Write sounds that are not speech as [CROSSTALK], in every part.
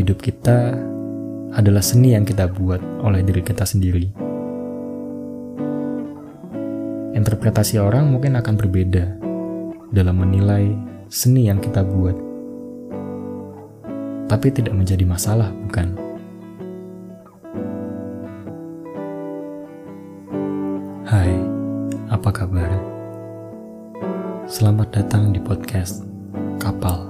Hidup kita adalah seni yang kita buat oleh diri kita sendiri. Interpretasi orang mungkin akan berbeda dalam menilai seni yang kita buat, tapi tidak menjadi masalah, bukan? Hai, apa kabar? Selamat datang di podcast Kapal.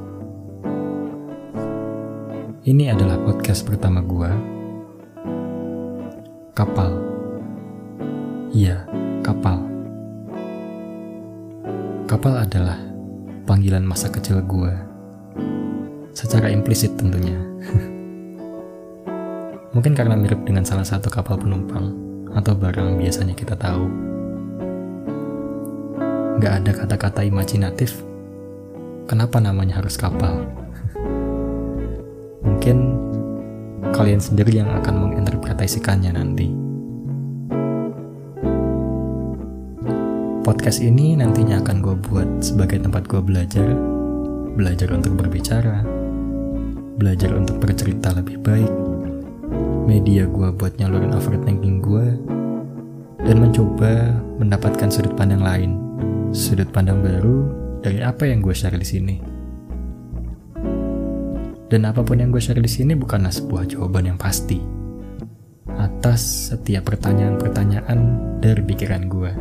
Ini adalah podcast pertama gua. Kapal. Iya, kapal. Kapal adalah panggilan masa kecil gua. Secara implisit tentunya. [LAUGHS] Mungkin karena mirip dengan salah satu kapal penumpang atau barang biasanya kita tahu. Gak ada kata-kata imajinatif. Kenapa namanya harus kapal? Mungkin kalian sendiri yang akan menginterpretasikannya nanti. Podcast ini nantinya akan gue buat sebagai tempat gue belajar, belajar untuk berbicara, belajar untuk bercerita lebih baik, media gue buat nyalurin overthinking gue, dan mencoba mendapatkan sudut pandang lain, sudut pandang baru dari apa yang gue share di sini. Dan apa pun yang gue share di sini bukanlah sebuah jawaban yang pasti atas setiap pertanyaan-pertanyaan dari pikiran gue.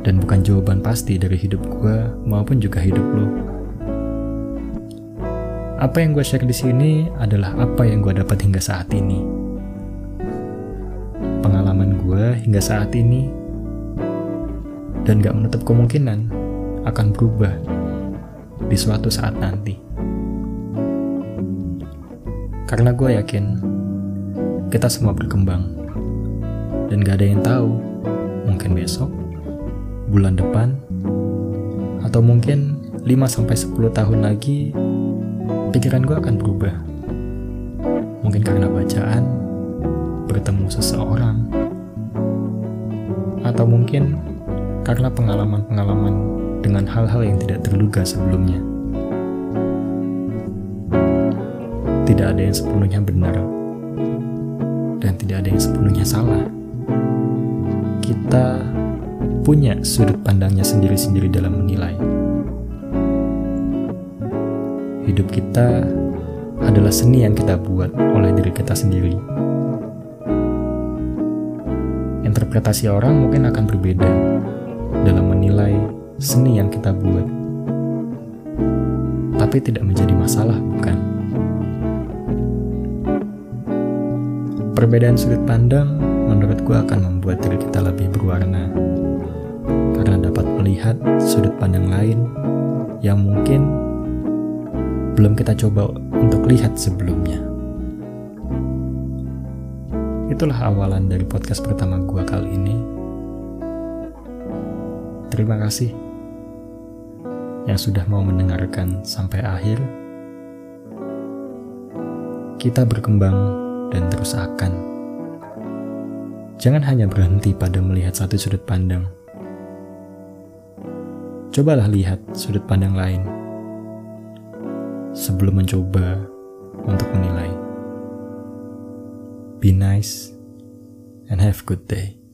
Dan bukan jawaban pasti dari hidup gue maupun juga hidup lo. Apa yang gue share di sini adalah apa yang gue dapat hingga saat ini. Pengalaman gue hingga saat ini dan gak menutup kemungkinan akan berubah di suatu saat nanti. Karena gue yakin kita semua berkembang. Dan gak ada yang tahu, mungkin besok, bulan depan, atau mungkin 5-10 tahun lagi, pikiran gue akan berubah. Mungkin karena bacaan, bertemu seseorang, atau mungkin karena pengalaman-pengalaman dengan hal-hal yang tidak terduga sebelumnya. Tidak ada yang sepenuhnya benar dan tidak ada yang sepenuhnya salah. Kita punya sudut pandangnya sendiri-sendiri dalam menilai. Hidup kita adalah seni yang kita buat oleh diri kita sendiri. Interpretasi orang mungkin akan berbeda dalam menilai seni yang kita buat, tapi tidak menjadi masalah, bukan? Perbedaan sudut pandang menurut gue akan membuat diri kita lebih berwarna karena dapat melihat sudut pandang lain yang mungkin belum kita coba untuk lihat sebelumnya. Itulah awalan dari podcast pertama gue kali ini. Terima kasih yang sudah mau mendengarkan sampai akhir. Kita berkembang dan terus akan. Jangan hanya berhenti pada melihat satu sudut pandang. Cobalah lihat sudut pandang lain sebelum mencoba untuk menilai. Be nice and have a good day.